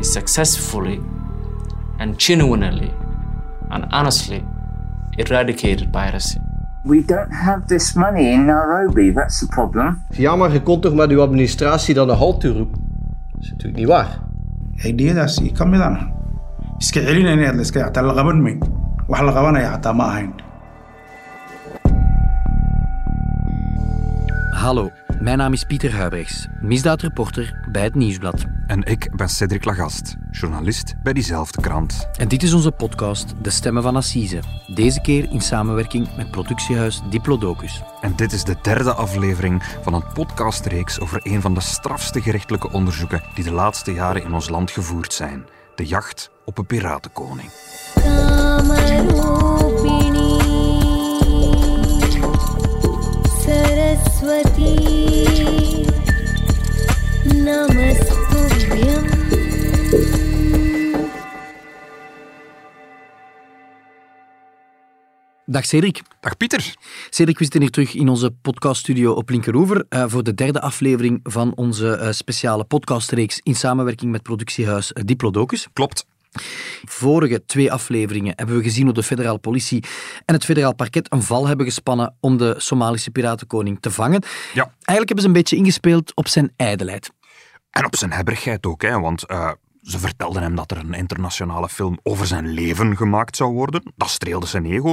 successfully and genuinely and honestly eradicated piracy. We don't have this money in Nairobi, that's the problem. Ja, maar je kon toch met uw administratie dan een halt toeroepen? Dat is natuurlijk niet waar. Ideadaasi ka mid ah iska celinayna la iska xataa la qaban mayn wax la qabanaya xataa ma ahayn Hallo, mijn naam is Pieter Huibrechts, misdaadreporter bij het Nieuwsblad. En ik ben Cedric Lagast, journalist bij diezelfde krant. En dit is onze podcast De Stemmen van Assise. Deze keer in samenwerking met productiehuis Diplodocus. En dit is de derde aflevering van een podcastreeks over een van de strafste gerechtelijke onderzoeken die de laatste jaren in ons land gevoerd zijn. De jacht op een piratenkoning. Dag Cedric. Dag Pieter. Cedric, we zitten hier terug in onze podcaststudio op Linkeroever eh, voor de derde aflevering van onze eh, speciale podcastreeks in samenwerking met productiehuis eh, Diplodocus. Klopt. Vorige twee afleveringen hebben we gezien hoe de federale politie en het federaal parket een val hebben gespannen om de Somalische piratenkoning te vangen. Ja. Eigenlijk hebben ze een beetje ingespeeld op zijn ijdelheid. En op zijn hebberigheid ook, hè, want eh, ze vertelden hem dat er een internationale film over zijn leven gemaakt zou worden. Dat streelde zijn ego.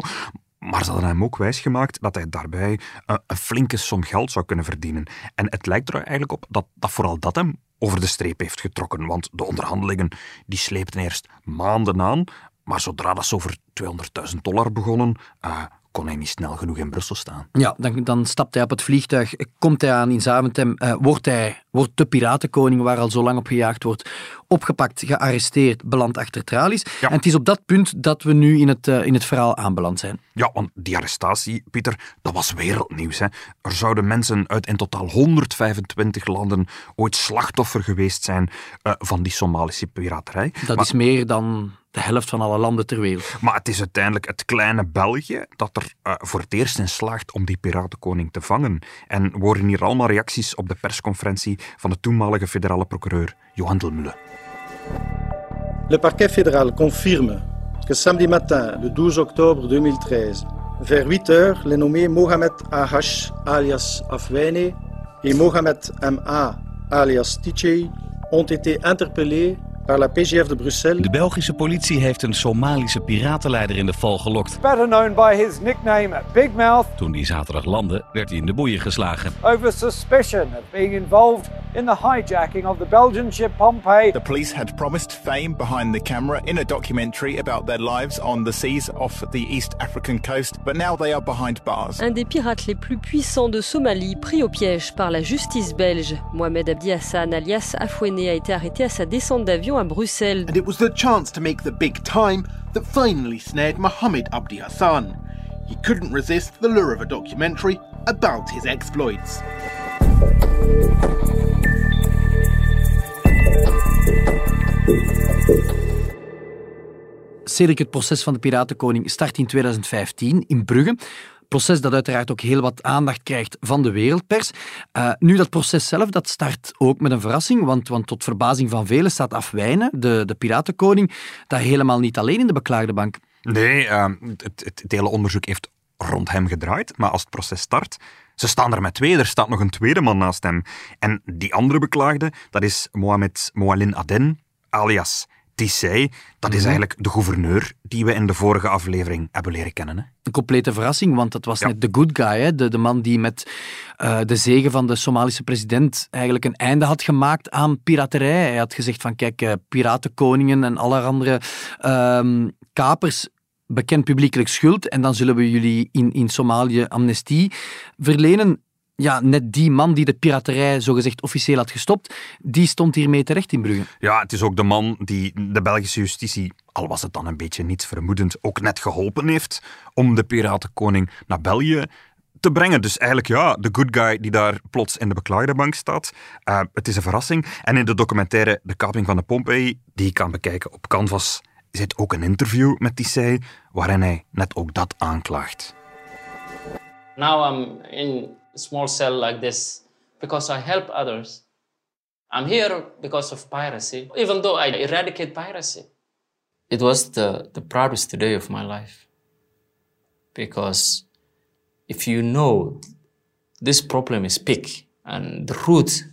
Maar ze hadden hem ook wijsgemaakt dat hij daarbij eh, een flinke som geld zou kunnen verdienen. En het lijkt er eigenlijk op dat, dat vooral dat hem over de streep heeft getrokken. Want de onderhandelingen die sleepten eerst maanden aan. Maar zodra dat ze over 200.000 dollar begonnen, eh, kon hij niet snel genoeg in Brussel staan. Ja, dan, dan stapt hij op het vliegtuig, komt hij aan in Zaventem, eh, wordt, hij, wordt de piratenkoning, waar al zo lang op gejaagd wordt, opgepakt, gearresteerd, belandt achter tralies. Ja. En het is op dat punt dat we nu in het, eh, in het verhaal aanbeland zijn. Ja, want die arrestatie, Pieter, dat was wereldnieuws. Hè. Er zouden mensen uit in totaal 125 landen ooit slachtoffer geweest zijn eh, van die Somalische piraterij. Dat maar, is meer dan de helft van alle landen ter wereld. maar het is uiteindelijk het kleine België dat er eh, voor het eerst in slaagt om die piratenkoning te vangen. En we horen hier allemaal reacties op de persconferentie van de toenmalige federale procureur Le parquet fédéral confirme que samedi matin, le 12 octobre 2013, vers 8 heures, les nommés Mohamed A.H. alias Afwijne et Mohamed M.A. alias Tichei ont été interpellés par la PGF de Bruxelles De Belgische politie heeft een Somalische piratenleider in de val gelokt. better known by his nickname Big Mouth, Toen die zaterdag landde, werd hij in de boeien geslagen. over suspicion of being involved in the hijacking of the Belgian ship Pompey. The police had promised fame behind the camera in a documentary about their lives on the seas off the East African coast, but now they are behind bars. Un des pirates les plus puissants de Somalie, pris au piège par la justice belge. Mohamed Abdi Hassan, alias Afouene, a été arrêté à sa descente d'avion à Bruxelles. And it was the chance to make the big time that finally snared Mohammed Abdi Hassan. He couldn't resist the lure of a documentary about his exploits. Cedric, het proces van de Piratenkoning start in 2015 in Brugge. Proces dat uiteraard ook heel wat aandacht krijgt van de wereldpers. Eh, nu, dat proces zelf, dat start ook met een verrassing, want, want tot verbazing van velen staat Afwijnen, de, de Piratenkoning, daar helemaal niet alleen in de beklaagde bank. Nee, het, het, het hele onderzoek heeft rond hem gedraaid, maar als het proces start, ze staan er met twee, er staat nog een tweede man naast hem. En die andere beklaagde, dat is Mohamed Moalin Aden, alias Tissé. Dat is eigenlijk de gouverneur die we in de vorige aflevering hebben leren kennen. Hè? Een complete verrassing, want dat was Ja. net de good guy, hè? De, de man die met eh, de zegen van de Somalische president eigenlijk een einde had gemaakt aan piraterij. Hij had gezegd van kijk, eh, piratenkoningen en allerhande ehm kapers bekend publiekelijk schuld en dan zullen we jullie in, in Somalië amnestie verlenen. Ja, net die man die de piraterij zogezegd officieel had gestopt, die stond hiermee terecht in Brugge. Ja, het is ook de man die de Belgische justitie, al was het dan een beetje niets vermoedend, ook net geholpen heeft om de piratenkoning naar België te brengen. Dus eigenlijk ja, de good guy die daar plots in de beklaagde bank staat. Eh, het is een verrassing. En in de documentaire De kaping van de Pompey, die je kan bekijken op Canvas, zit ook een interview met Tissé, waarin hij net ook dat aanklaagt. Now I'm in small cell like this because I help others I'm here because of piracy, even though I eradicate piracy. It was the, the proudest day of my life. Because if you know this problem is big and the root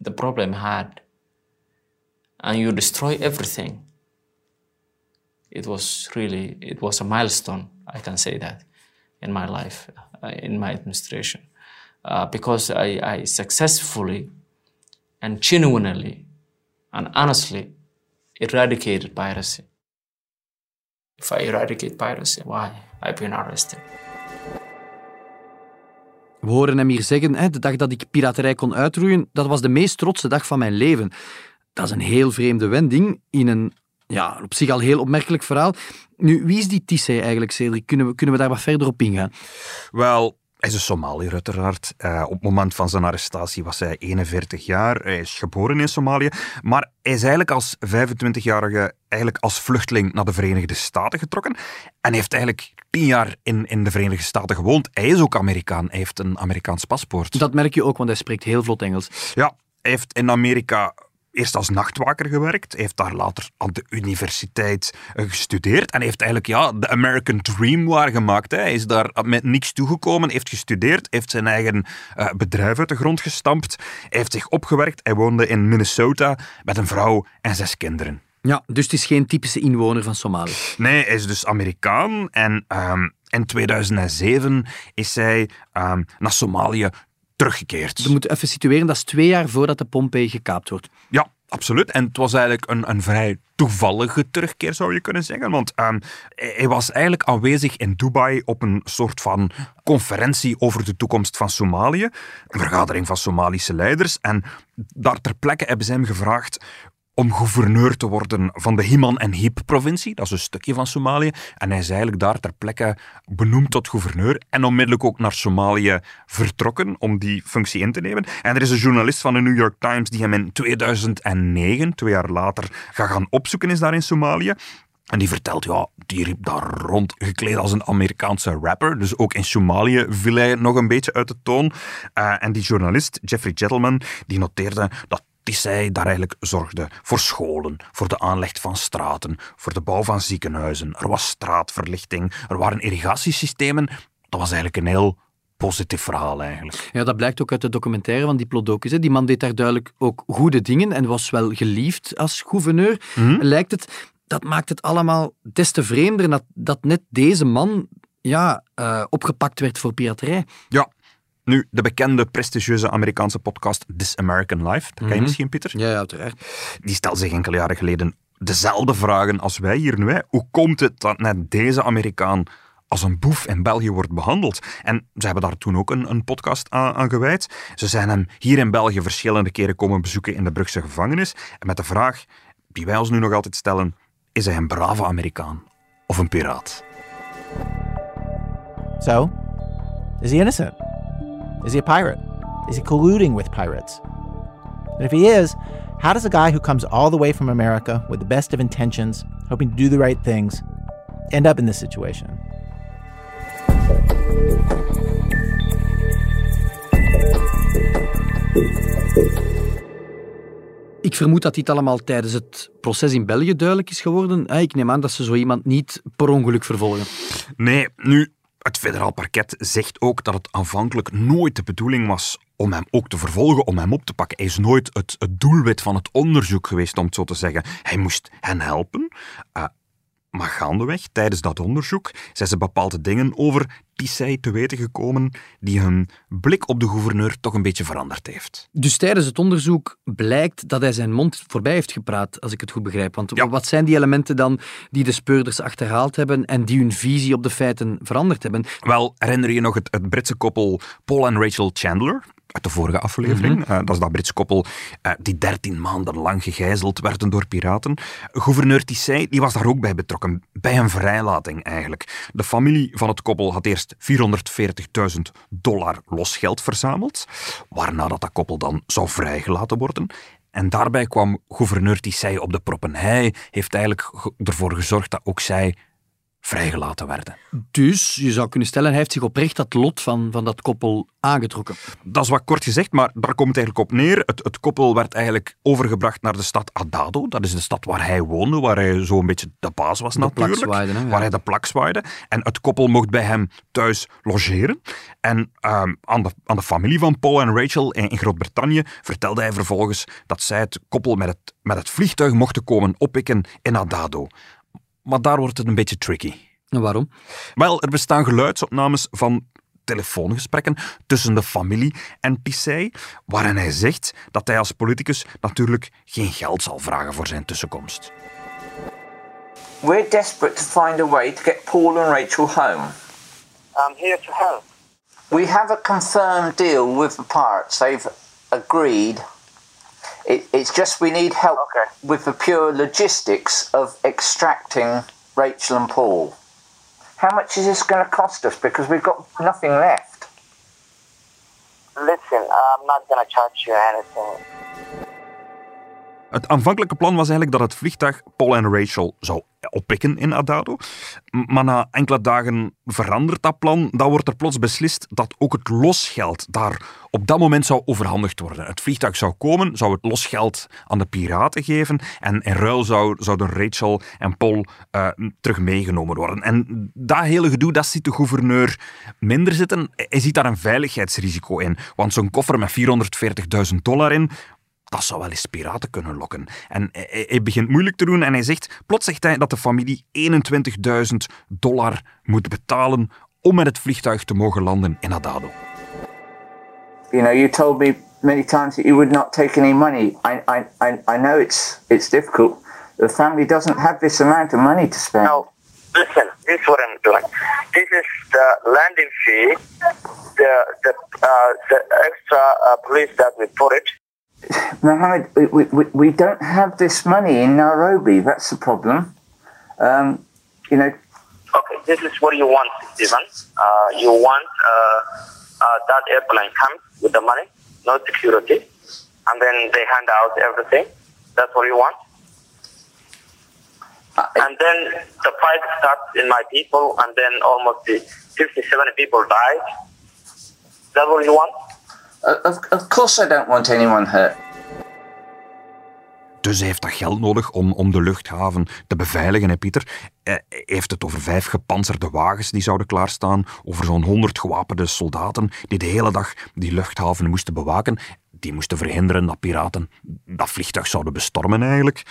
the problem had, and you destroy everything, it was really, it was a milestone, I can say that, in my life, uh, in my administration. Uh, because I, I successfully and genuinely and honestly eradicated piracy. If I eradicate piracy, why? I've been arrested. We horen hem hier zeggen, hè, de dag dat ik piraterij kon uitroeien, dat was de meest trotse dag van mijn leven. Dat is een heel vreemde wending in een ja, op zich al heel opmerkelijk verhaal. Nu, wie is die Tissé eigenlijk, Cedric? Kunnen we, kunnen we daar wat verder op ingaan? Wel, hij is een Somaliër uiteraard. Uh, op het moment van zijn arrestatie was hij 41 jaar. Hij is geboren in Somalië. Maar hij is eigenlijk als 25-jarige eigenlijk als vluchteling naar de Verenigde Staten getrokken. En heeft eigenlijk tien jaar in, in de Verenigde Staten gewoond. Hij is ook Amerikaan. Hij heeft een Amerikaans paspoort. Dat merk je ook, want hij spreekt heel vlot Engels. Ja, hij heeft in Amerika eerst als nachtwaker gewerkt, heeft daar later aan de universiteit eh, gestudeerd en heeft eigenlijk ja, de American Dream waargemaakt. Hij is daar met niks toegekomen, heeft gestudeerd, heeft zijn eigen uh, bedrijf uit de grond gestampt, heeft zich opgewerkt. Hij woonde in Minnesota met een vrouw en zes kinderen. Ja, dus het is geen typische inwoner van Somalië. Nee, hij is dus Amerikaan en um, in 2007 is hij um, naar Somalië teruggekeerd. We moeten even situeren, dat is twee jaar voordat de Pompei gekaapt wordt. Ja, absoluut. En het was eigenlijk een, een vrij toevallige terugkeer, zou je kunnen zeggen. Want um, hij was eigenlijk aanwezig in Dubai op een soort van conferentie over de toekomst van Somalië. Een vergadering van Somalische leiders. En daar ter plekke hebben ze hem gevraagd om gouverneur te worden van de Himan en Hip-provincie. Dat is een stukje van Somalië. En hij is eigenlijk daar ter plekke benoemd tot gouverneur en onmiddellijk ook naar Somalië vertrokken om die functie in te nemen. En er is een journalist van de New York Times die hem in 2009, twee jaar later, gaat gaan opzoeken is daar in Somalië. En die vertelt, ja, die riep daar rond, gekleed als een Amerikaanse rapper. Dus ook in Somalië viel hij nog een beetje uit de toon. Uh, en die journalist, Jeffrey Gentleman, die noteerde dat die zij daar eigenlijk zorgde voor scholen, voor de aanleg van straten, voor de bouw van ziekenhuizen. Er was straatverlichting, er waren irrigatiesystemen. Dat was eigenlijk een heel positief verhaal eigenlijk. Ja, dat blijkt ook uit de documentaire van Diplodocus. Die man deed daar duidelijk ook goede dingen en was wel geliefd als gouverneur, mm lijkt het. Dat maakt het allemaal des te vreemder dat, dat net deze man ja, uh, opgepakt werd voor piraterij. Ja, nu, de bekende, prestigieuze Amerikaanse podcast This American Life, dat ken je Mhm. misschien, Pieter? Ja, ja, uiteraard. Die stelt zich enkele jaren geleden dezelfde vragen als wij hier nu. Hè. Hoe komt het dat net deze Amerikaan als een boef in België wordt behandeld? En ze hebben daar toen ook een, een podcast aan, aan gewijd. Ze zijn hem hier in België verschillende keren komen bezoeken in de Brugse gevangenis. En met de vraag, die wij ons nu nog altijd stellen, is hij een brave Amerikaan of een piraat? So, is he innocent? Is he a pirate? Is he colluding with pirates? And if he is, how does a guy who comes all the way from America with the best of intentions, hoping to do the right things, end up in this situation? Ik vermoed dat dit allemaal tijdens het proces in België duidelijk is geworden. Ik neem aan dat ze zo iemand niet per ongeluk vervolgen. Nee, nu, het federaal parket zegt ook dat het aanvankelijk nooit de bedoeling was om hem ook te vervolgen, om hem op te pakken. Hij is nooit het, het doelwit van het onderzoek geweest, om het zo te zeggen. Hij moest hen helpen. Uh, maar gaandeweg, tijdens dat onderzoek, zijn ze bepaalde dingen over Tissay te weten gekomen die hun blik op de gouverneur toch een beetje veranderd heeft. Dus tijdens het onderzoek blijkt dat hij zijn mond voorbij heeft gepraat, als ik het goed begrijp. Want wat zijn die elementen dan die de speurders achterhaald hebben en die hun visie op de feiten veranderd hebben? Wel, herinner je nog het, het Britse koppel Paul en Rachel Chandler? Uit de vorige aflevering. Mhm. Uh, dat is dat Brits koppel uh, die dertien maanden lang gegijzeld werden door piraten. Gouverneur Tissay die was daar ook bij betrokken, bij een vrijlating eigenlijk. De familie van het koppel had eerst 440.000 dollar losgeld verzameld, waarna dat, dat koppel dan zou vrijgelaten worden. En daarbij kwam gouverneur Tissay op de proppen. Hij heeft eigenlijk ervoor gezorgd dat ook zij vrijgelaten werden. Dus je zou kunnen stellen, hij heeft zich oprecht dat lot van, van dat koppel aangetrokken. Dat is wat kort gezegd, maar daar komt het eigenlijk op neer. Het, het koppel werd eigenlijk overgebracht naar de stad Adado. Dat is de stad waar hij woonde, waar hij zo'n beetje de baas was De natuurlijk. plak zwaaide, hè, ja. Waar hij de plak zwaaide. En het koppel mocht bij hem thuis logeren. En ehm, aan, de, aan de familie van Paul en Rachel in, in Groot-Brittannië vertelde hij vervolgens dat zij het koppel met het, met het vliegtuig mochten komen oppikken in Adado. Maar daar wordt het een beetje tricky. En waarom? Wel, er bestaan geluidsopnames van telefoongesprekken tussen de familie en Pissay, waarin hij zegt dat hij als politicus natuurlijk geen geld zal vragen voor zijn tussenkomst. We're desperate to find a way to get Paul and Rachel home. I'm here to help. We have a confirmed deal with the pirates. They've agreed. It, it's just we need help with the pure logistics of extracting Rachel and Paul. How much is this going to cost us? Because we've got nothing left. Listen, I'm not gonna charge you anything. Het aanvankelijke plan was eigenlijk dat het vliegtuig Paul en Rachel zou oppikken in Adado. Maar na enkele dagen verandert dat plan. Dan wordt er plots beslist dat ook het losgeld daar op dat moment zou overhandigd worden. Het vliegtuig zou komen, zou het losgeld aan de piraten geven en in ruil zou, zouden Rachel en Paul eh, terug meegenomen worden. En dat hele gedoe, dat ziet de gouverneur minder zitten. Hij ziet daar een veiligheidsrisico in. Want zo'n koffer met 440.000 dollar in, dat zou wel eens piraten kunnen lokken. En hij, begint moeilijk te doen en hij zegt, plots zegt hij dat de familie 21.000 dollar moet betalen om met het vliegtuig te mogen landen in Adado. You know, you told me many times that you would not take any money. I, I, I, I know it's it's difficult. The family doesn't have this amount of money to spend. No, listen, this is what I'm doing. This is the landing fee, the the uh, the extra uh, police that we put it. Mohammed, we, we, we- don't have this money in Nairobi. That's the problem. Um, you know, Okay, this is what you want, Stephen. Uh, you want uh, uh, that airplane comes with the money, no security, and then they hand out everything. That's what you want. and then the fight starts in my people, and then almost the 50, 70 people died. That's what you want? Of, of course I don't want anyone hurt. Dus hij heeft dat geld nodig om, om de luchthaven te beveiligen, hè, Pieter. Eh, heeft het over vijf gepantserde wagens die zouden klaarstaan, over zo'n honderd gewapende soldaten die de hele dag die luchthaven moesten bewaken. Die moesten verhinderen dat piraten dat vliegtuig zouden bestormen eigenlijk.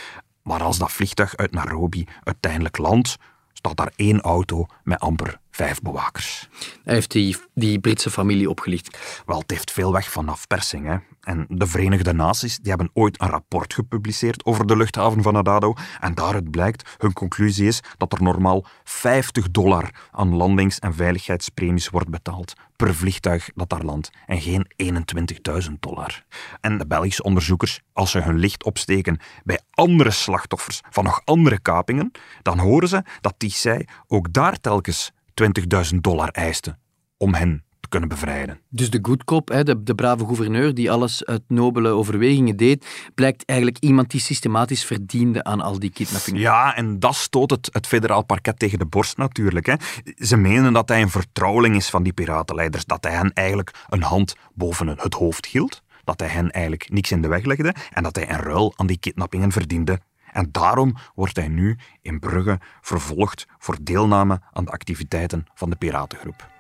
Maar als dat vliegtuig uit Nairobi uiteindelijk landt, staat daar één auto met amper vijf bewakers. Hij heeft die, die Britse familie opgelicht. Wel, het heeft veel weg van afpersing. Hè? En de Verenigde Naties die hebben ooit een rapport gepubliceerd over de luchthaven van Adado. En daaruit blijkt, hun conclusie is dat er normaal 50 dollar aan landings- en veiligheidspremies wordt betaald per vliegtuig dat daar landt. En geen 21.000 dollar. En de Belgische onderzoekers, als ze hun licht opsteken bij andere slachtoffers van nog andere kapingen, dan horen ze dat die zij ook daar telkens 20.000 dollar eisten om hen te kunnen bevrijden. Dus de good cop, hè, de, de brave gouverneur die alles uit nobele overwegingen deed, blijkt eigenlijk iemand die systematisch verdiende aan al die kidnappingen. Ja, en dat stoot het, het federaal parket tegen de borst natuurlijk. Hè. Ze menen dat hij een vertrouweling is van die piratenleiders, dat hij hen eigenlijk een hand boven het hoofd hield, dat hij hen eigenlijk niks in de weg legde en dat hij in ruil aan die kidnappingen verdiende. En daarom wordt hij nu in Brugge vervolgd voor deelname aan de activiteiten van de piratengroep.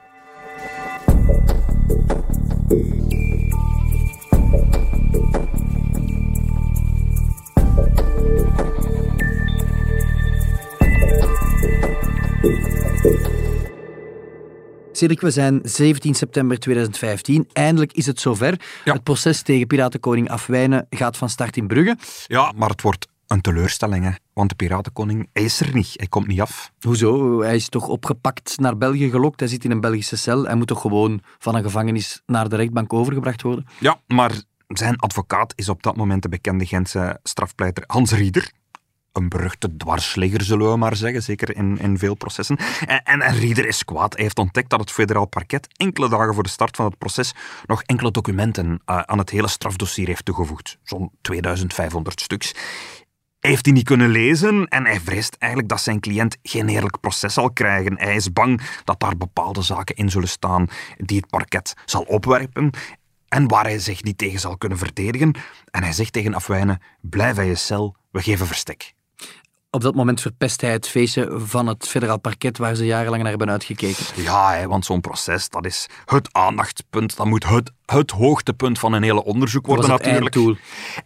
Cedric, we zijn 17 september 2015. Eindelijk is het zover. Het proces tegen piratenkoning Afwijnen gaat van start in Brugge. Ja, maar het wordt een teleurstelling, hè. want de piratenkoning is er niet. Hij komt niet af. Hoezo? Hij is toch opgepakt naar België gelokt. Hij zit in een Belgische cel. Hij moet toch gewoon van een gevangenis naar de rechtbank overgebracht worden? Ja, maar zijn advocaat is op dat moment de bekende Gentse strafpleiter Hans Rieder. Een beruchte dwarsligger, zullen we maar zeggen, zeker in, in veel processen. En, en, en Rieder is kwaad. Hij heeft ontdekt dat het federaal parket enkele dagen voor de start van het proces nog enkele documenten eh, aan het hele strafdossier heeft toegevoegd. Zo'n 2500 stuks. Heeft hij niet kunnen lezen en hij vreest eigenlijk dat zijn cliënt geen eerlijk proces zal krijgen. Hij is bang dat daar bepaalde zaken in zullen staan die het parket zal opwerpen en waar hij zich niet tegen zal kunnen verdedigen. En hij zegt tegen Afwijnen, blijf bij je cel, we geven verstek. Op dat moment verpest hij het feestje van het federaal parket waar ze jarenlang naar hebben uitgekeken. Ja, hè, want zo'n proces, dat is het aandachtspunt. Dat moet het, het hoogtepunt van een hele onderzoek worden Dat was het natuurlijk.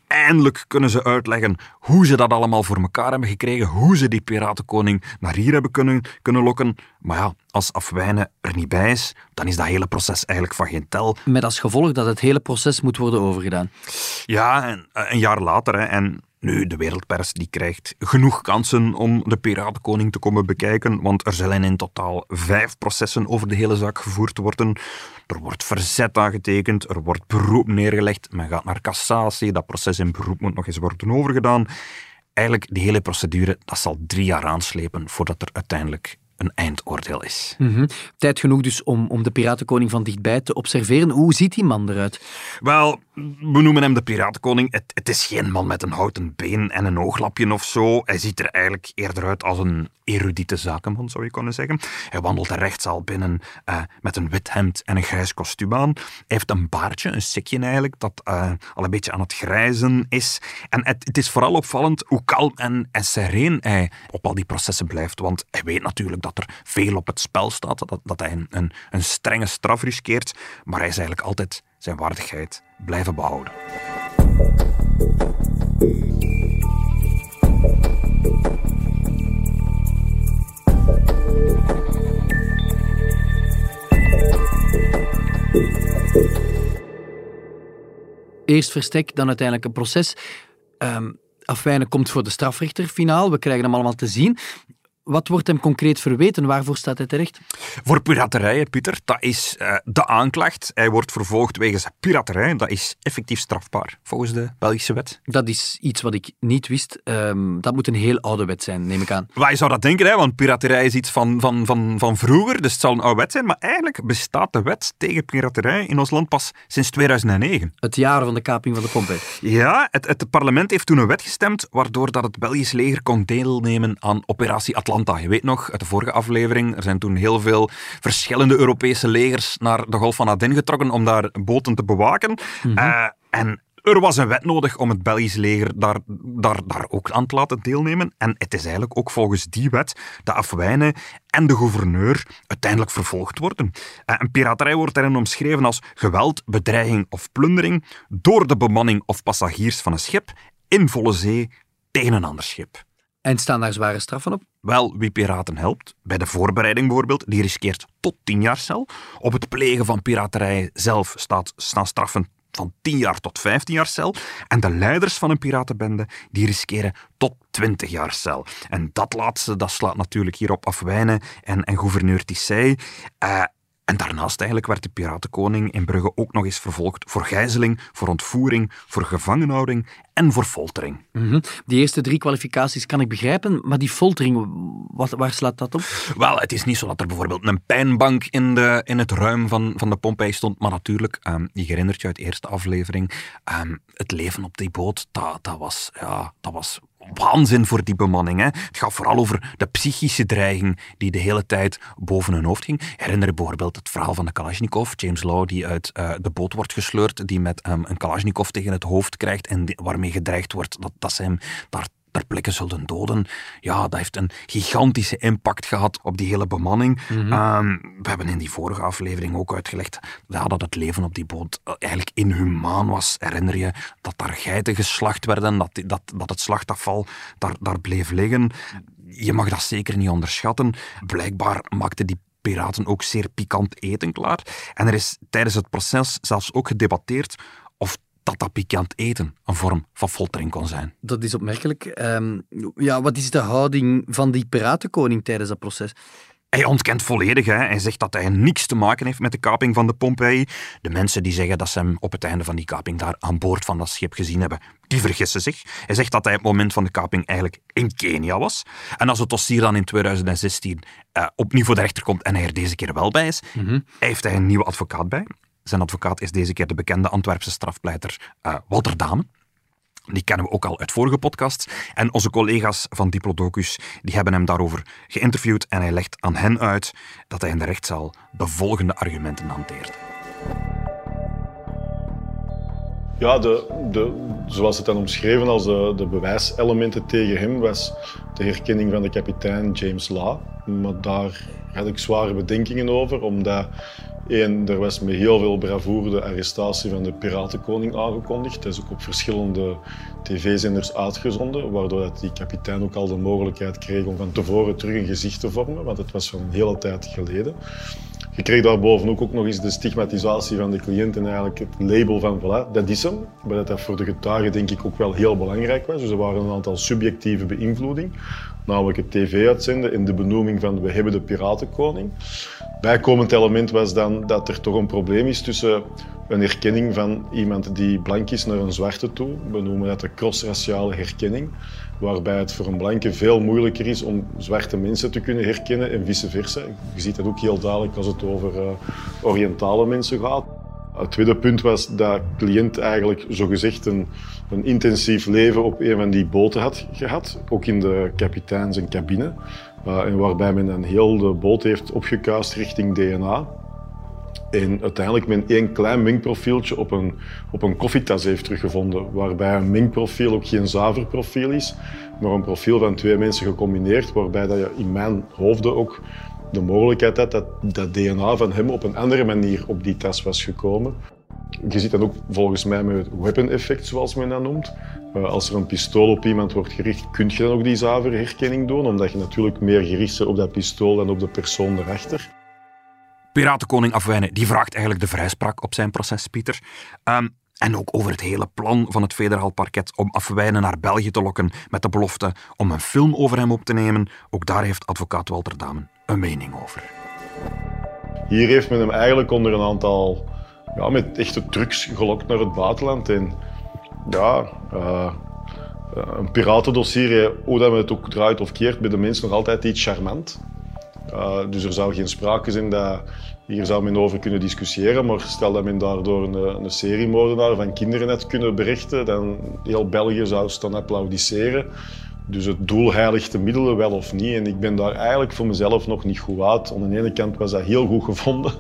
Eindelijk kunnen ze uitleggen hoe ze dat allemaal voor elkaar hebben gekregen, hoe ze die piratenkoning naar hier hebben kunnen, kunnen lokken. Maar ja, als Afwijnen er niet bij is, dan is dat hele proces eigenlijk van geen tel. Met als gevolg dat het hele proces moet worden overgedaan. Ja, en, eh, een jaar later. Hè, en nu, de wereldpers die krijgt genoeg kansen om de Piratenkoning te komen bekijken, want er zullen in totaal vijf processen over de hele zaak gevoerd worden. Er wordt verzet aangetekend, er wordt beroep neergelegd, men gaat naar cassatie, dat proces in beroep moet nog eens worden overgedaan. Eigenlijk, die hele procedure, dat zal drie jaar aanslepen voordat er uiteindelijk een eindoordeel is. Mhm. Tijd genoeg dus om, om de Piratenkoning van dichtbij te observeren. Hoe ziet die man eruit? Wel, we noemen hem de Piratenkoning. Het, het is geen man met een houten been en een ooglapje of zo. Hij ziet er eigenlijk eerder uit als een erudite zakenman, zou je kunnen zeggen. Hij wandelt de rechtszaal binnen eh, met een wit hemd en een grijs kostuum aan. Hij heeft een baardje, een sikje eigenlijk, dat eh, al een beetje aan het grijzen is. En het, het is vooral opvallend hoe kalm en, en sereen hij op al die processen blijft. Want hij weet natuurlijk dat er veel op het spel staat, dat, dat hij een, een, een strenge straf riskeert. Maar hij is eigenlijk altijd zijn waardigheid blijven behouden. Eerst verstek, dan uiteindelijk een proces. Ehm Afwijnen komt voor de strafrechter finaal. We krijgen hem allemaal te zien. Wat wordt hem concreet verweten? Waarvoor staat hij terecht? Voor piraterij, Pieter, dat is uh, de aanklacht. Hij wordt vervolgd wegens piraterij. Dat is effectief strafbaar, volgens de Belgische wet. Dat is iets wat ik niet wist. Um, dat moet een heel oude wet zijn, neem ik aan. Waar je zou dat denken, hè? want piraterij is iets van, van, van, van vroeger, dus het zal een oude wet zijn. Maar eigenlijk bestaat de wet tegen piraterij in ons land pas sinds 2009. Het jaar van de kaping van de Pompei. Ja, het, het parlement heeft toen een wet gestemd waardoor dat het Belgisch leger kon deelnemen aan operatie Atlanta. Je weet nog, uit de vorige aflevering, er zijn toen heel veel verschillende Europese legers naar de Golf van Aden getrokken om daar boten te bewaken. Mm -hmm. uh, en er was een wet nodig om het Belgisch leger daar, daar, daar ook aan te laten deelnemen. En het is eigenlijk ook volgens die wet de Afwijnen en de gouverneur uiteindelijk vervolgd worden. En piraterij wordt daarin omschreven als geweld, bedreiging of plundering door de bemanning of passagiers van een schip in volle zee tegen een ander schip. En staan daar zware straffen op? Wel, wie piraten helpt, bij de voorbereiding bijvoorbeeld, die riskeert tot 10 jaar cel. Op het plegen van piraterij zelf staat, staan straffen van 10 jaar tot 15 jaar cel. En de leiders van een piratenbende, die riskeren tot 20 jaar cel. En dat laatste, dat slaat natuurlijk hierop afwijnen en, en gouverneur Tissey. Uh, en daarnaast eigenlijk werd de piratenkoning in Brugge ook nog eens vervolgd voor gijzeling, voor ontvoering, voor gevangenhouding en voor foltering. Mm -hmm. Die eerste drie kwalificaties kan ik begrijpen, maar die foltering, wat, waar slaat dat op? Wel, het is niet zo dat er bijvoorbeeld een pijnbank in, de, in het ruim van, van de Pompei stond, maar natuurlijk, um, je herinnert je uit de eerste aflevering, um, het leven op die boot, dat, dat, was, ja, dat was waanzin voor die bemanning. Hè. Het gaat vooral over de psychische dreiging die de hele tijd boven hun hoofd ging. Herinner je bijvoorbeeld het verhaal van de Kalashnikov, James Law, die uit uh, de boot wordt gesleurd, die met um, een Kalashnikov tegen het hoofd krijgt en waarmee gedreigd wordt dat, dat ze hem daar ter plekke zullen doden. Ja, dat heeft een gigantische impact gehad op die hele bemanning. Mm -hmm. um, we hebben in die vorige aflevering ook uitgelegd ja, dat het leven op die boot eigenlijk inhumaan was. Herinner je dat daar geiten geslacht werden, dat, dat, dat het slachtafval daar, daar bleef liggen. Je mag dat zeker niet onderschatten. Blijkbaar maakte die piraten ook zeer pikant eten klaar. En er is tijdens het proces zelfs ook gedebatteerd of dat dat pikant eten een vorm van foltering kon zijn. Dat is opmerkelijk. Um, ja, wat is de houding van die piratenkoning tijdens dat proces? Hij ontkent volledig. Hè. Hij zegt dat hij niks te maken heeft met de kaping van de Pompeii. De mensen die zeggen dat ze hem op het einde van die kaping daar aan boord van dat schip gezien hebben, die vergissen zich. Hij zegt dat hij op het moment van de kaping eigenlijk in Kenia was. En als het dossier dan in 2016 uh, opnieuw voor de rechter komt en hij er deze keer wel bij is, mm -hmm. heeft hij een nieuwe advocaat bij. Zijn advocaat is deze keer de bekende Antwerpse strafpleiter uh, Walter. Die kennen we ook al uit vorige podcasts. En onze collega's van Diplodocus die hebben hem daarover geïnterviewd en hij legt aan hen uit dat hij in de rechtszaal de volgende argumenten hanteert. Ja, de, de, zoals het dan omschreven als de, de bewijselementen tegen hem was de herkenning van de kapitein James Law. Maar daar had ik zware bedenkingen over, omdat één, er was met heel veel bravoure de arrestatie van de piratenkoning aangekondigd. Dat is ook op verschillende tv-zenders uitgezonden, waardoor dat die kapitein ook al de mogelijkheid kreeg om van tevoren terug een gezicht te vormen, want het was van een hele tijd geleden. Je kreeg daarbovenop ook nog eens de stigmatisatie van de cliënt en eigenlijk het label van voilà, dat is hem. Maar dat dat voor de getuigen denk ik ook wel heel belangrijk was. Dus er waren een aantal subjectieve beïnvloeding, namelijk het tv-uitzenden en de benoeming van we hebben de piratenkoning. Bijkomend element was dan dat er toch een probleem is tussen een herkenning van iemand die blank is naar een zwarte toe. We noemen dat de crossraciale herkenning waarbij het voor een blanke veel moeilijker is om zwarte mensen te kunnen herkennen en vice versa. Je ziet dat ook heel duidelijk als het over uh, oriëntale mensen gaat. Het tweede punt was dat de cliënt eigenlijk zogezegd een, een intensief leven op een van die boten had gehad, ook in de kapitein zijn cabine, uh, en waarbij men dan heel de boot heeft opgekuist richting DNA. En uiteindelijk men één klein mengprofieltje op een, op een koffietas heeft teruggevonden, waarbij een mengprofiel ook geen zuiver profiel is, maar een profiel van twee mensen gecombineerd, waarbij dat je in mijn hoofd ook de mogelijkheid had dat dat DNA van hem op een andere manier op die tas was gekomen. Je ziet dat ook volgens mij met het weapon effect, zoals men dat noemt. Uh, als er een pistool op iemand wordt gericht, kun je dan ook die zuivere herkenning doen, omdat je natuurlijk meer gericht bent op dat pistool dan op de persoon erachter. Piratenkoning Afwijnen die vraagt eigenlijk de vrijspraak op zijn proces, Pieter. Um, en ook over het hele plan van het federaal parket om Afwijnen naar België te lokken met de belofte om een film over hem op te nemen. Ook daar heeft advocaat Walter Damen een mening over. Hier heeft men hem eigenlijk onder een aantal ja, met echte trucs gelokt naar het buitenland. En ja, uh, een piratendossier, hoe dat men het ook draait of keert, bij de mensen nog altijd iets charmant. Uh, dus er zou geen sprake zijn dat hier zou men over kunnen discussiëren, maar stel dat men daardoor een, een seriemoordenaar van kinderen had kunnen berichten, dan heel België zou staan applaudisseren. Dus het doel heiligt de middelen wel of niet. En ik ben daar eigenlijk voor mezelf nog niet goed uit. Aan de ene kant was dat heel goed gevonden.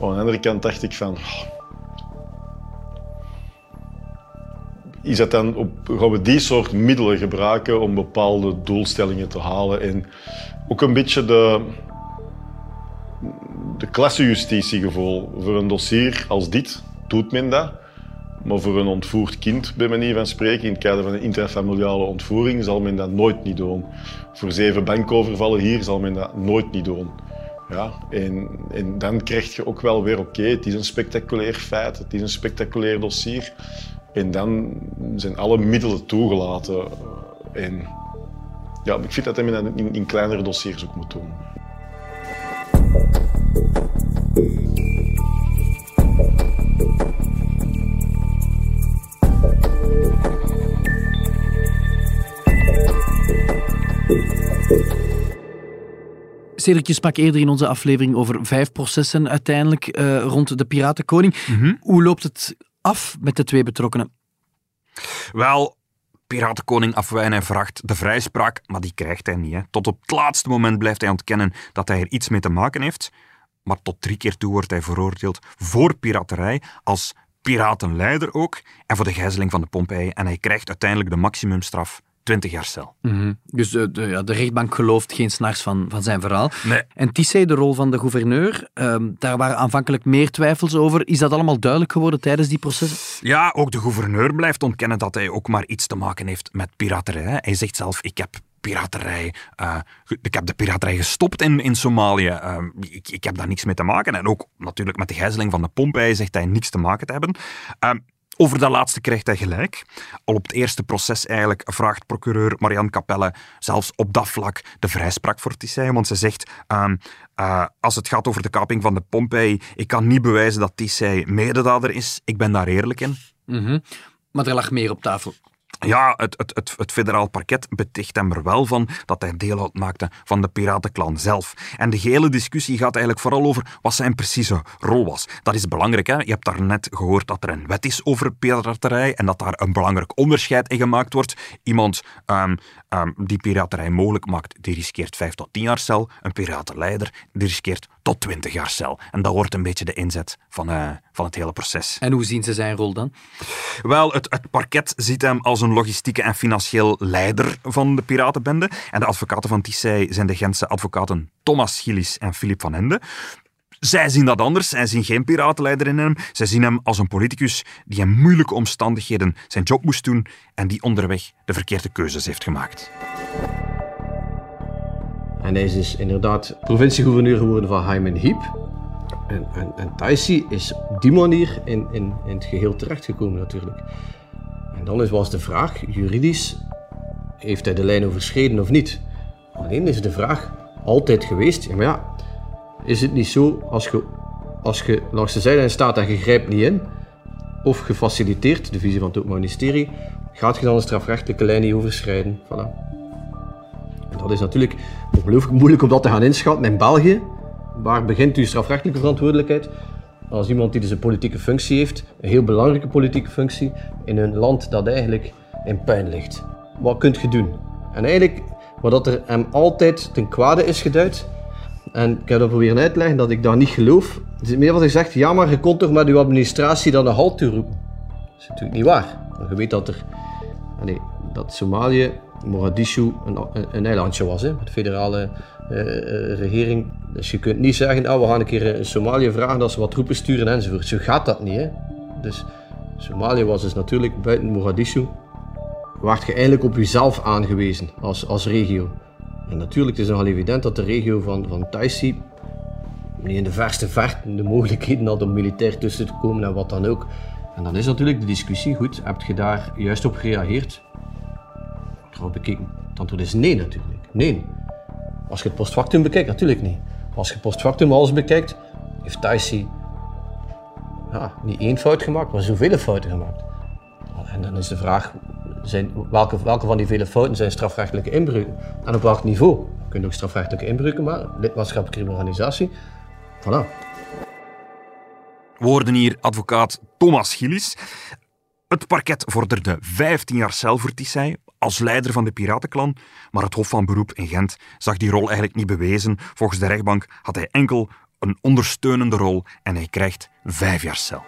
Aan de andere kant dacht ik van... Is dat dan op, gaan we die soort middelen gebruiken om bepaalde doelstellingen te halen? En ook een beetje de, de klassejustitiegevoel. Voor een dossier als dit doet men dat. Maar voor een ontvoerd kind, bij manier van spreken, in het kader van een intrafamiliale ontvoering, zal men dat nooit niet doen. Voor zeven bankovervallen hier zal men dat nooit niet doen. Ja, en, en dan krijg je ook wel weer, oké, het is een spectaculair feit, het is een spectaculair dossier. En dan zijn alle middelen toegelaten. En ja, ik vind dat men dat in, in kleinere dossiers ook moet doen. Cedric, je sprak eerder in onze aflevering over vijf processen uiteindelijk uh, rond de Piratenkoning. Mm -hmm. Hoe loopt het af met de twee betrokkenen? Wel, Piratenkoning Afwijnen vraagt de vrijspraak, maar die krijgt hij niet. Hè. Tot op het laatste moment blijft hij ontkennen dat hij er iets mee te maken heeft. Maar tot drie keer toe wordt hij veroordeeld voor piraterij, als piratenleider ook, en voor de gijzeling van de Pompeii. En hij krijgt uiteindelijk de maximumstraf 20 jaar cel. Mm -hmm. Dus de, de, ja, de, rechtbank gelooft geen s'nachts van, van zijn verhaal. Nee. En Tissé, de rol van de gouverneur, um, daar waren aanvankelijk meer twijfels over. Is dat allemaal duidelijk geworden tijdens die processen? Ja, ook de gouverneur blijft ontkennen dat hij ook maar iets te maken heeft met piraterij. Hij zegt zelf, ik heb piraterij. Uh, ik heb de piraterij gestopt in, in Somalië. Uh, ik, ik heb daar niks mee te maken. En ook natuurlijk met de gijzeling van de Pompei zegt hij niks te maken te hebben. Uh, over dat laatste krijgt hij gelijk. Al op het eerste proces eigenlijk vraagt procureur Marianne Capelle zelfs op dat vlak de vrijspraak voor Tissay. Want ze zegt, um, uh, als het gaat over de kaping van de Pompei, ik kan niet bewijzen dat Tissay mededader is. Ik ben daar eerlijk in. Mm. Maar er lag meer op tafel. Ja, het, het, het, het federaal parket beticht hem er wel van dat hij deel uitmaakte van de piratenklan zelf. En de hele discussie gaat eigenlijk vooral over wat zijn precieze rol was. Dat is belangrijk. Hè? Je hebt daarnet gehoord dat er een wet is over piraterij en dat daar een belangrijk onderscheid in gemaakt wordt. Iemand um, um, die piraterij mogelijk maakt, die riskeert 5 tot 10 jaar cel. Een piratenleider, die riskeert tot 20 jaar cel. En dat wordt een beetje de inzet van, uh, van het hele proces. En hoe zien ze zijn rol dan? Wel, het, het parket ziet hem als een logistieke en financieel leider van de piratenbende. En de advocaten van Tissay zijn de Gentse advocaten Thomas Gillis en Philip van Ende. Zij zien dat anders. Zij zien geen piratenleider in hem. Zij zien hem als een politicus die in moeilijke omstandigheden zijn job moest doen en die onderweg de verkeerde keuzes heeft gemaakt. En hij is inderdaad provinciegouverneur geworden van Hyman Heap. En, en, en Taisi is op die manier in, in, het geheel terechtgekomen natuurlijk. En dan is, was de vraag, juridisch, heeft hij de lijn overschreden of niet? Alleen is de vraag altijd geweest, maar ja, is het niet zo als je, als je langs de zijlijn staat en je grijpt niet in, of gefaciliteerd, de visie van het Openbaar Ministerie, gaat je dan de strafrechtelijke lijn niet overschrijden? Voilà. Dat is natuurlijk ongelooflijk moeilijk om dat te gaan inschatten in België. Waar begint uw strafrechtelijke verantwoordelijkheid? Als iemand die dus een politieke functie heeft, een heel belangrijke politieke functie, in een land dat eigenlijk in puin ligt. Wat kunt je doen? En eigenlijk, wat er hem altijd ten kwade is geduid, en ik heb dat proberen uit te leggen dat ik dat niet geloof. Het is meer wat hij zegt, ja maar je kon toch met uw administratie dan een halt toeroepen. Dat is natuurlijk niet waar. Je weet dat er, nee, dat Somalië, Mogadishu, een, een eilandje was, hè, met de federale uh, regering. Dus je kunt niet zeggen, oh, we gaan een keer in Somalië vragen dat ze wat troepen sturen enzovoort. Zo gaat dat niet. Hè. Dus Somalië was dus natuurlijk buiten Mogadishu, waart je eigenlijk op jezelf aangewezen als, als regio. En natuurlijk het is nogal evident dat de regio van, van Taisi niet in de verste verte de mogelijkheden had om militair tussen te komen en wat dan ook. En dan is natuurlijk de discussie, goed, heb je daar juist op gereageerd? Bekeken. Het antwoord is nee natuurlijk. Nee. Als je het postfactum bekijkt, natuurlijk niet. Als je postfactum alles bekijkt, heeft Taisi ja, niet één fout gemaakt, maar zoveel fouten gemaakt. En dan is de vraag, zijn, welke, welke van die vele fouten zijn strafrechtelijke inbreuken? En op welk niveau? Je kunt ook strafrechtelijke inbreuken maken, lidmaatschappelijke organisatie. Voilà. Woorden hier advocaat Thomas Gillis. Het parket vorderde 15 jaar cel voor Tissay als leider van de piratenklan, maar het Hof van Beroep in Gent zag die rol eigenlijk niet bewezen. Volgens de rechtbank had hij enkel een ondersteunende rol en hij krijgt vijf jaar cel.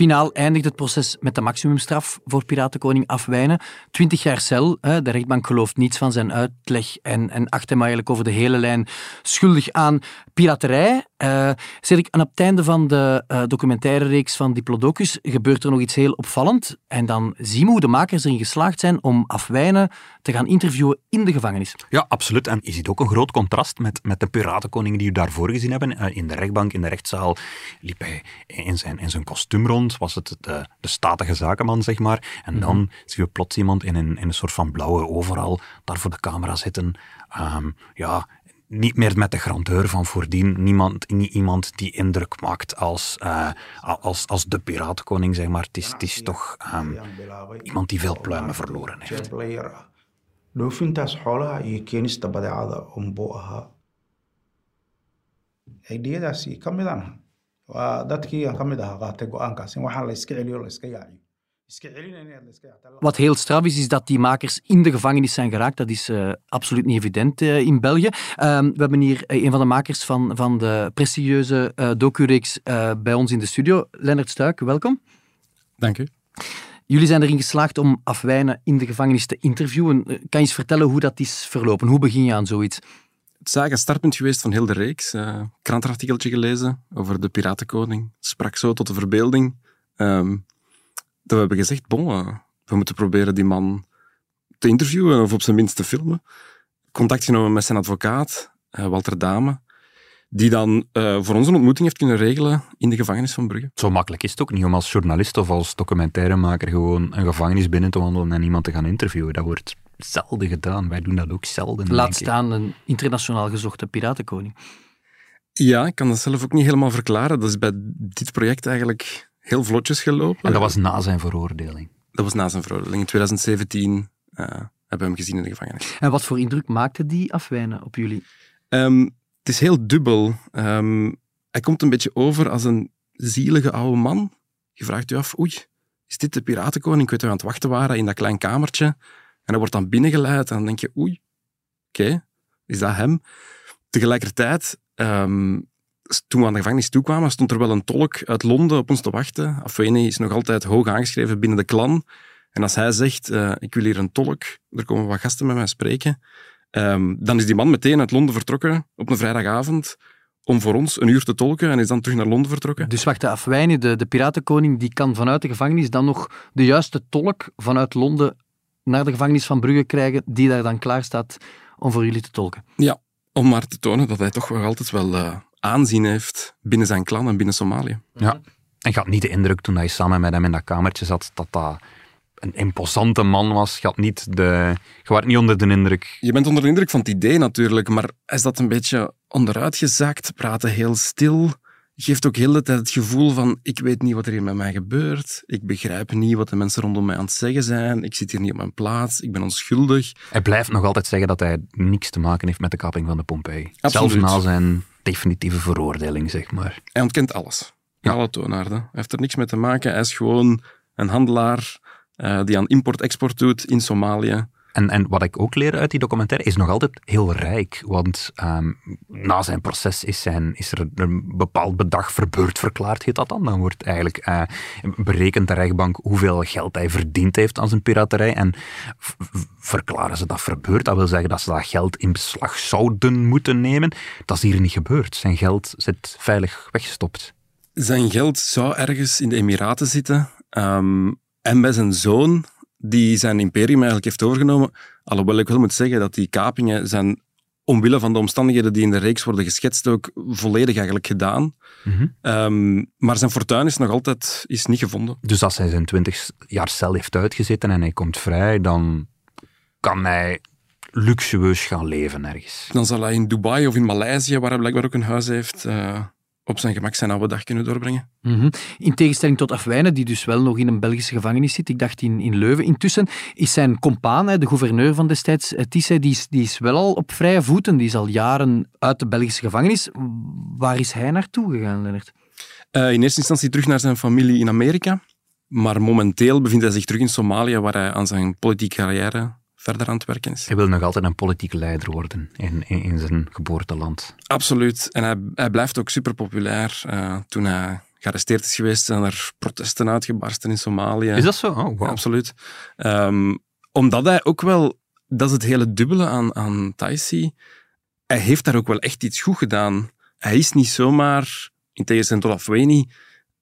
Finaal eindigt het proces met de maximumstraf voor piratenkoning Afwijnen. 20 jaar cel. De rechtbank gelooft niets van zijn uitleg en, en acht hem over de hele lijn schuldig aan piraterij. Uh, ik, en op het einde van de uh, documentaire reeks van Diplodocus gebeurt er nog iets heel opvallend. En dan zien we hoe de makers erin geslaagd zijn om Afwijnen te gaan interviewen in de gevangenis. Ja, absoluut. En je ziet ook een groot contrast met, met de piratenkoning die we daarvoor gezien hebben. Uh, in de rechtbank, in de rechtszaal, liep hij in zijn, in zijn kostuum rond. Was het de, de statige zakenman, zeg maar. En dan mm zien we plots iemand in een, in een soort van blauwe overal daar voor de camera zitten. Um, ja, niet meer met de grandeur van voordien. Niemand, niet iemand die indruk maakt als, uh, als, als de piratenkoning, zeg maar. Het is, het is toch um, iemand die veel pluimen verloren heeft. Dhoofintaas xoolaha iyo keenista badeecada unbuu ahaa aidiyadaasi ka mid aan waa dadkii aan ka mid ahaa qaatay go-aankaas in waxaan la iska celiyo la iska yaaciyo wat heel straf is, is dat die makers in de gevangenis zijn geraakt. Dat is uh, absoluut niet evident uh, in België. Uh, we hebben hier een van de makers van, van de prestigieuze uh, docureeks bij ons in de studio. Lennart Stuik, welkom. Dank u. Jullie zijn erin geslaagd om Afwijnen in de gevangenis te interviewen. Kan je eens vertellen hoe dat is verlopen? Hoe begin je aan zoiets? Het is eigenlijk een startpunt geweest van heel de reeks. Uh, gelezen over de Piratenkoning. Sprak zo tot de verbeelding. Um, dat we hebben gezegd, bon, uh, we moeten proberen die man te interviewen of op zijn minst te filmen. Contact genomen met zijn advocaat, Walter Dame. Die dan uh, voor ons een ontmoeting heeft kunnen regelen in de gevangenis van Brugge. Zo makkelijk is het ook niet om als journalist of als documentairemaker gewoon een gevangenis binnen te wandelen en iemand te gaan interviewen. Dat wordt zelden gedaan. Wij doen dat ook zelden. Laat staan een internationaal gezochte piratenkoning. Ja, ik kan dat zelf ook niet helemaal verklaren. Dat is bij dit project eigenlijk heel vlotjes gelopen. En dat was na zijn veroordeling? Dat was na zijn veroordeling. In 2017 uh, hebben we hem gezien in de gevangenis. En wat voor indruk maakte die afwijnen op jullie? Um, het is heel dubbel. Um, hij komt een beetje over als een zielige oude man. Je vraagt je af, oei, is dit de piratenkoning? Ik weet dat we aan het wachten waren in dat klein kamertje. En hij wordt dan binnengeleid en dan denk je, oei, oké, is dat hem? Tegelijkertijd um, toen we aan de gevangenis toekwamen, stond er wel een tolk uit Londen op ons te wachten. Afwene is nog altijd hoog aangeschreven binnen de klan. En als hij zegt, uh, ik wil hier een tolk, er komen wat gasten met mij spreken, um, dan is die man meteen uit Londen vertrokken op een vrijdagavond om voor ons een uur te tolken en is dan terug naar Londen vertrokken. Dus wacht, de Afwijni, de, de piratenkoning, die kan vanuit de gevangenis dan nog de juiste tolk vanuit Londen naar de gevangenis van Brugge krijgen, die daar dan klaar staat om voor jullie te tolken. Ja, om maar te tonen dat hij toch wel altijd wel uh, aanzien heeft binnen zijn klan en binnen Somalië. Ja, en je had niet de indruk toen hij samen met hem in dat kamertje zat, dat dat een imposante man was. Je, had niet de, je was niet onder de indruk. Je bent onder de indruk van het idee natuurlijk, maar is dat een beetje onderuit gezakt, praten heel stil, geeft ook heel de tijd het gevoel van ik weet niet wat er hier met mij gebeurt, ik begrijp niet wat de mensen rondom mij aan het zeggen zijn, ik zit hier niet op mijn plaats, ik ben onschuldig. Hij blijft nog altijd zeggen dat hij niks te maken heeft met de kapping van de Pompeii. Zelfs na zijn definitieve veroordeling, zeg maar. Hij ontkent alles. Ja. Alle toonaarden. Hij heeft er niks mee te maken. Hij is gewoon een handelaar uh, die aan import-export doet in Somalië. En, en wat ik ook leer uit die documentaire is nog altijd heel rijk. Want um, na zijn proces is, zijn, is er een bepaald bedrag verbeurd verklaard, heet dat dan. Dan wordt eigenlijk uh, berekend de rechtbank hoeveel geld hij verdiend heeft aan zijn piraterij. En verklaren ze dat verbeurd. Dat wil zeggen dat ze dat geld in beslag zouden moeten nemen. Dat is hier niet gebeurd. Zijn geld zit veilig weggestopt. Zijn geld zou ergens in de Emiraten zitten. Um, en bij zijn zoon die zijn imperium eigenlijk heeft overgenomen. Alhoewel ik wel moet zeggen dat die kapingen zijn omwille van de omstandigheden die in de reeks worden geschetst ook volledig eigenlijk gedaan. Mm -hmm. maar zijn fortuin is nog altijd is niet gevonden. Dus als hij zijn twintig jaar cel heeft uitgezeten en hij komt vrij, dan kan hij luxueus gaan leven ergens. Dan zal hij in Dubai of in Maleisië, waar hij blijkbaar ook een huis heeft, uh, op zijn gemak zijn oude dag kunnen doorbrengen. Mm -hmm. In tegenstelling tot Afwijnen, die dus wel nog in een Belgische gevangenis zit, ik dacht in, in Leuven. Intussen is zijn compaan, de gouverneur van destijds, eh, Tisse, die is, die is wel al op vrije voeten. Die is al jaren uit de Belgische gevangenis. Waar is hij naartoe gegaan, Lennart? Uh, in eerste instantie terug naar zijn familie in Amerika. Maar momenteel bevindt hij zich terug in Somalië, waar hij aan zijn politieke carrière verder aan het werken is. Hij wil nog altijd een politieke leider worden in, in, in zijn geboorteland. Absoluut. En hij, hij blijft ook super populair. Uh, toen hij gearresteerd is geweest, zijn er protesten uitgebarsten in Somalië. Is dat zo? Oh, wow. absoluut. Um, omdat hij ook wel, dat is het hele dubbele aan, aan Taisi, hij heeft daar ook wel echt iets goed gedaan. Hij is niet zomaar, in tegenstelling tot Afweni,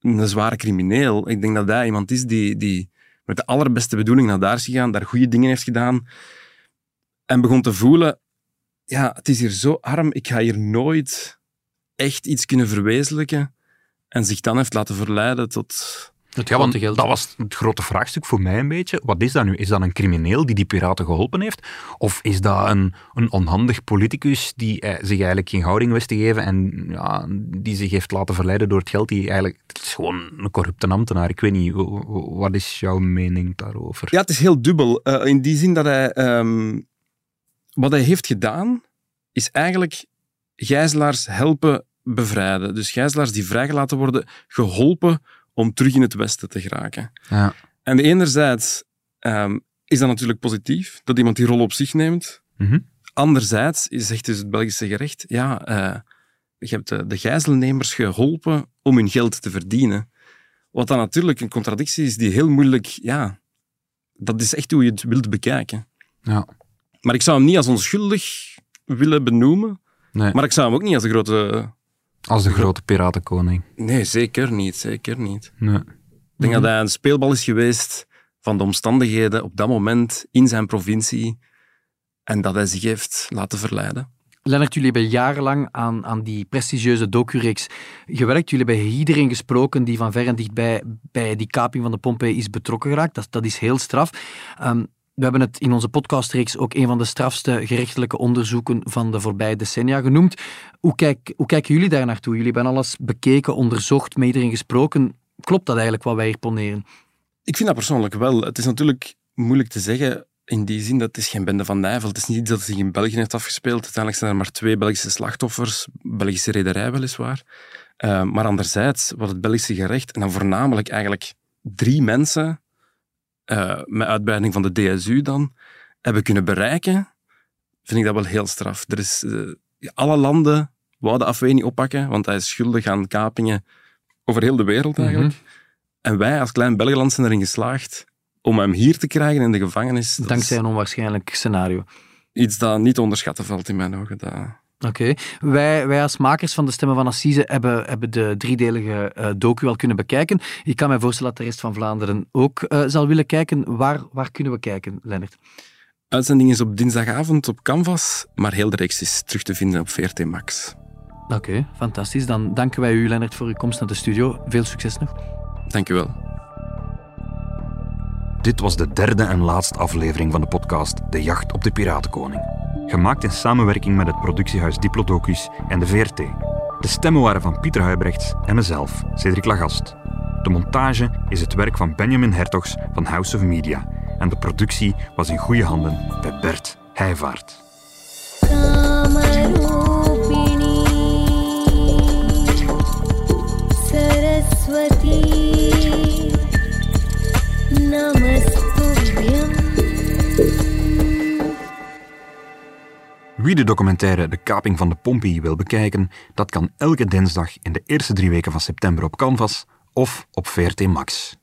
een zware crimineel. Ik denk dat hij iemand is die, die met de allerbeste bedoeling naar daar is gegaan, daar goede dingen heeft gedaan. En begon te voelen, ja, het is hier zo arm, ik ga hier nooit echt iets kunnen verwezenlijken. En zich dan heeft laten verleiden tot het ja, want geld. dat was het grote vraagstuk voor mij een beetje. Wat is dat nu? Is dat een crimineel die die piraten geholpen heeft? Of is dat een, een onhandig politicus die eh, zich eigenlijk geen houding wist te geven en ja, die zich heeft laten verleiden door het geld? Die eigenlijk, het is gewoon een corrupte ambtenaar. Ik weet niet, wat is jouw mening daarover? Ja, het is heel dubbel. Uh, in die zin dat hij... Um, wat hij heeft gedaan, is eigenlijk gijzelaars helpen bevrijden. Dus gijzelaars die vrijgelaten worden, geholpen om terug in het Westen te geraken. Ja. En enerzijds um, is dat natuurlijk positief, dat iemand die rol op zich neemt. Mm -hmm. Anderzijds zegt dus het Belgische gerecht, ja, uh, je hebt de, de gijzelnemers geholpen om hun geld te verdienen. Wat dan natuurlijk een contradictie is die heel moeilijk, ja, dat is echt hoe je het wilt bekijken. Ja. Maar ik zou hem niet als onschuldig willen benoemen, nee. maar ik zou hem ook niet als een grote als de grote piratenkoning. Nee, zeker niet. Zeker niet. Nee. Ik denk dat hij een speelbal is geweest van de omstandigheden op dat moment in zijn provincie en dat hij zich heeft laten verleiden. Lennart, jullie hebben jarenlang aan, aan die prestigieuze docureeks gewerkt. Jullie hebben iedereen gesproken die van ver en dichtbij bij die kaping van de Pompei is betrokken geraakt. Dat, dat is heel straf. Um, we hebben het in onze podcastreeks ook een van de strafste gerechtelijke onderzoeken van de voorbije decennia genoemd. Hoe, kijk, hoe kijken jullie daar naartoe? Jullie hebben alles bekeken, onderzocht, met iedereen gesproken. Klopt dat eigenlijk wat wij hier poneren? Ik vind dat persoonlijk wel. Het is natuurlijk moeilijk te zeggen in die zin dat het geen bende van Nijvel. Het is niet dat zich in België heeft afgespeeld. Uiteindelijk zijn er maar twee Belgische slachtoffers, Belgische rederij weliswaar. Uh, maar anderzijds, wat het Belgische gerecht, en dan voornamelijk eigenlijk drie mensen, uh, met uitbreiding van de DSU dan, hebben kunnen bereiken, vind ik dat wel heel straf. Er is, uh, alle landen wouden Afwee niet oppakken, want hij is schuldig aan kapingen over heel de wereld mhm. eigenlijk. En wij als klein Belgeland zijn erin geslaagd om hem hier te krijgen in de gevangenis. Dankzij een onwaarschijnlijk scenario. Iets dat niet te onderschatten valt in mijn ogen. Dat... Oké. Wij, wij als makers van de Stemmen van Assise hebben, hebben de driedelige uh, docu al kunnen bekijken. Ik kan mij voorstellen dat de rest van Vlaanderen ook uh, zal willen kijken. Waar, waar kunnen we kijken, Lennart? Uitzending is op dinsdagavond op Canvas, maar heel de reeks is terug te vinden op VRT Max. Oké, fantastisch. Dan danken wij u, Lennart, voor uw komst naar de studio. Veel succes nog. Dank u wel. Dit was de derde en laatste aflevering van de podcast De Jacht op de Piratenkoning. Gemaakt in samenwerking met het productiehuis Diplodocus en de VRT. De stemmen waren van Pieter Huibrechts en mezelf, Cedric Lagast. De montage is het werk van Benjamin Hertogs van House of Media. En de productie was in goede handen bij Bert Heijvaart. Wie de documentaire De Kaping van de Pompey wil bekijken, dat kan elke dinsdag in de eerste drie weken van september op Canvas of op VRT Max.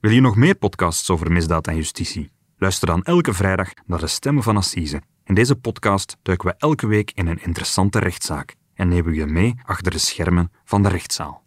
Wil je nog meer podcasts over misdaad en justitie? Luister dan elke vrijdag naar de Stemmen van Assise. In deze podcast duiken we elke week in een interessante rechtszaak en nemen we je mee achter de schermen van de rechtszaal.